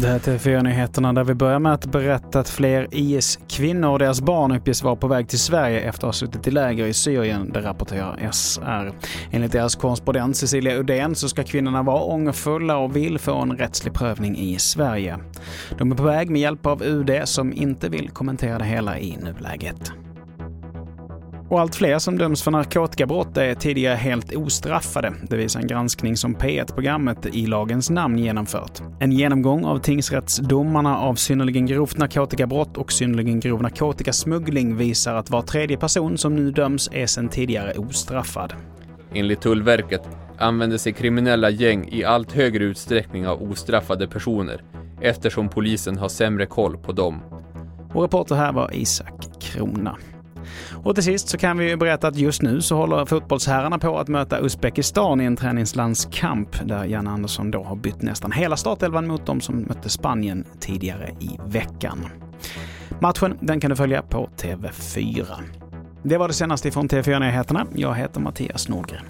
Det här är TV4-nyheterna där vi börjar med att berätta att fler IS-kvinnor och deras barn uppges vara på väg till Sverige efter att ha suttit i läger i Syrien, det rapporterar SR. Enligt deras korrespondent Cecilia Udén så ska kvinnorna vara ångerfulla och vill få en rättslig prövning i Sverige. De är på väg med hjälp av UD som inte vill kommentera det hela i nuläget. Och allt fler som döms för narkotikabrott är tidigare helt ostraffade. Det visar en granskning som P1-programmet i lagens namn genomfört. En genomgång av tingsrättsdomarna av synnerligen grovt narkotikabrott och synnerligen grov narkotikasmuggling visar att var tredje person som nu döms är sedan tidigare ostraffad. Enligt Tullverket använder sig kriminella gäng i allt högre utsträckning av ostraffade personer eftersom polisen har sämre koll på dem. Och reporter här var Isak Krona. Och till sist så kan vi berätta att just nu så håller fotbollsherrarna på att möta Uzbekistan i en träningslandskamp där Jan Andersson då har bytt nästan hela startelvan mot dem som mötte Spanien tidigare i veckan. Matchen den kan du följa på TV4. Det var det senaste från TV4 Nyheterna. Jag heter Mattias Nordgren.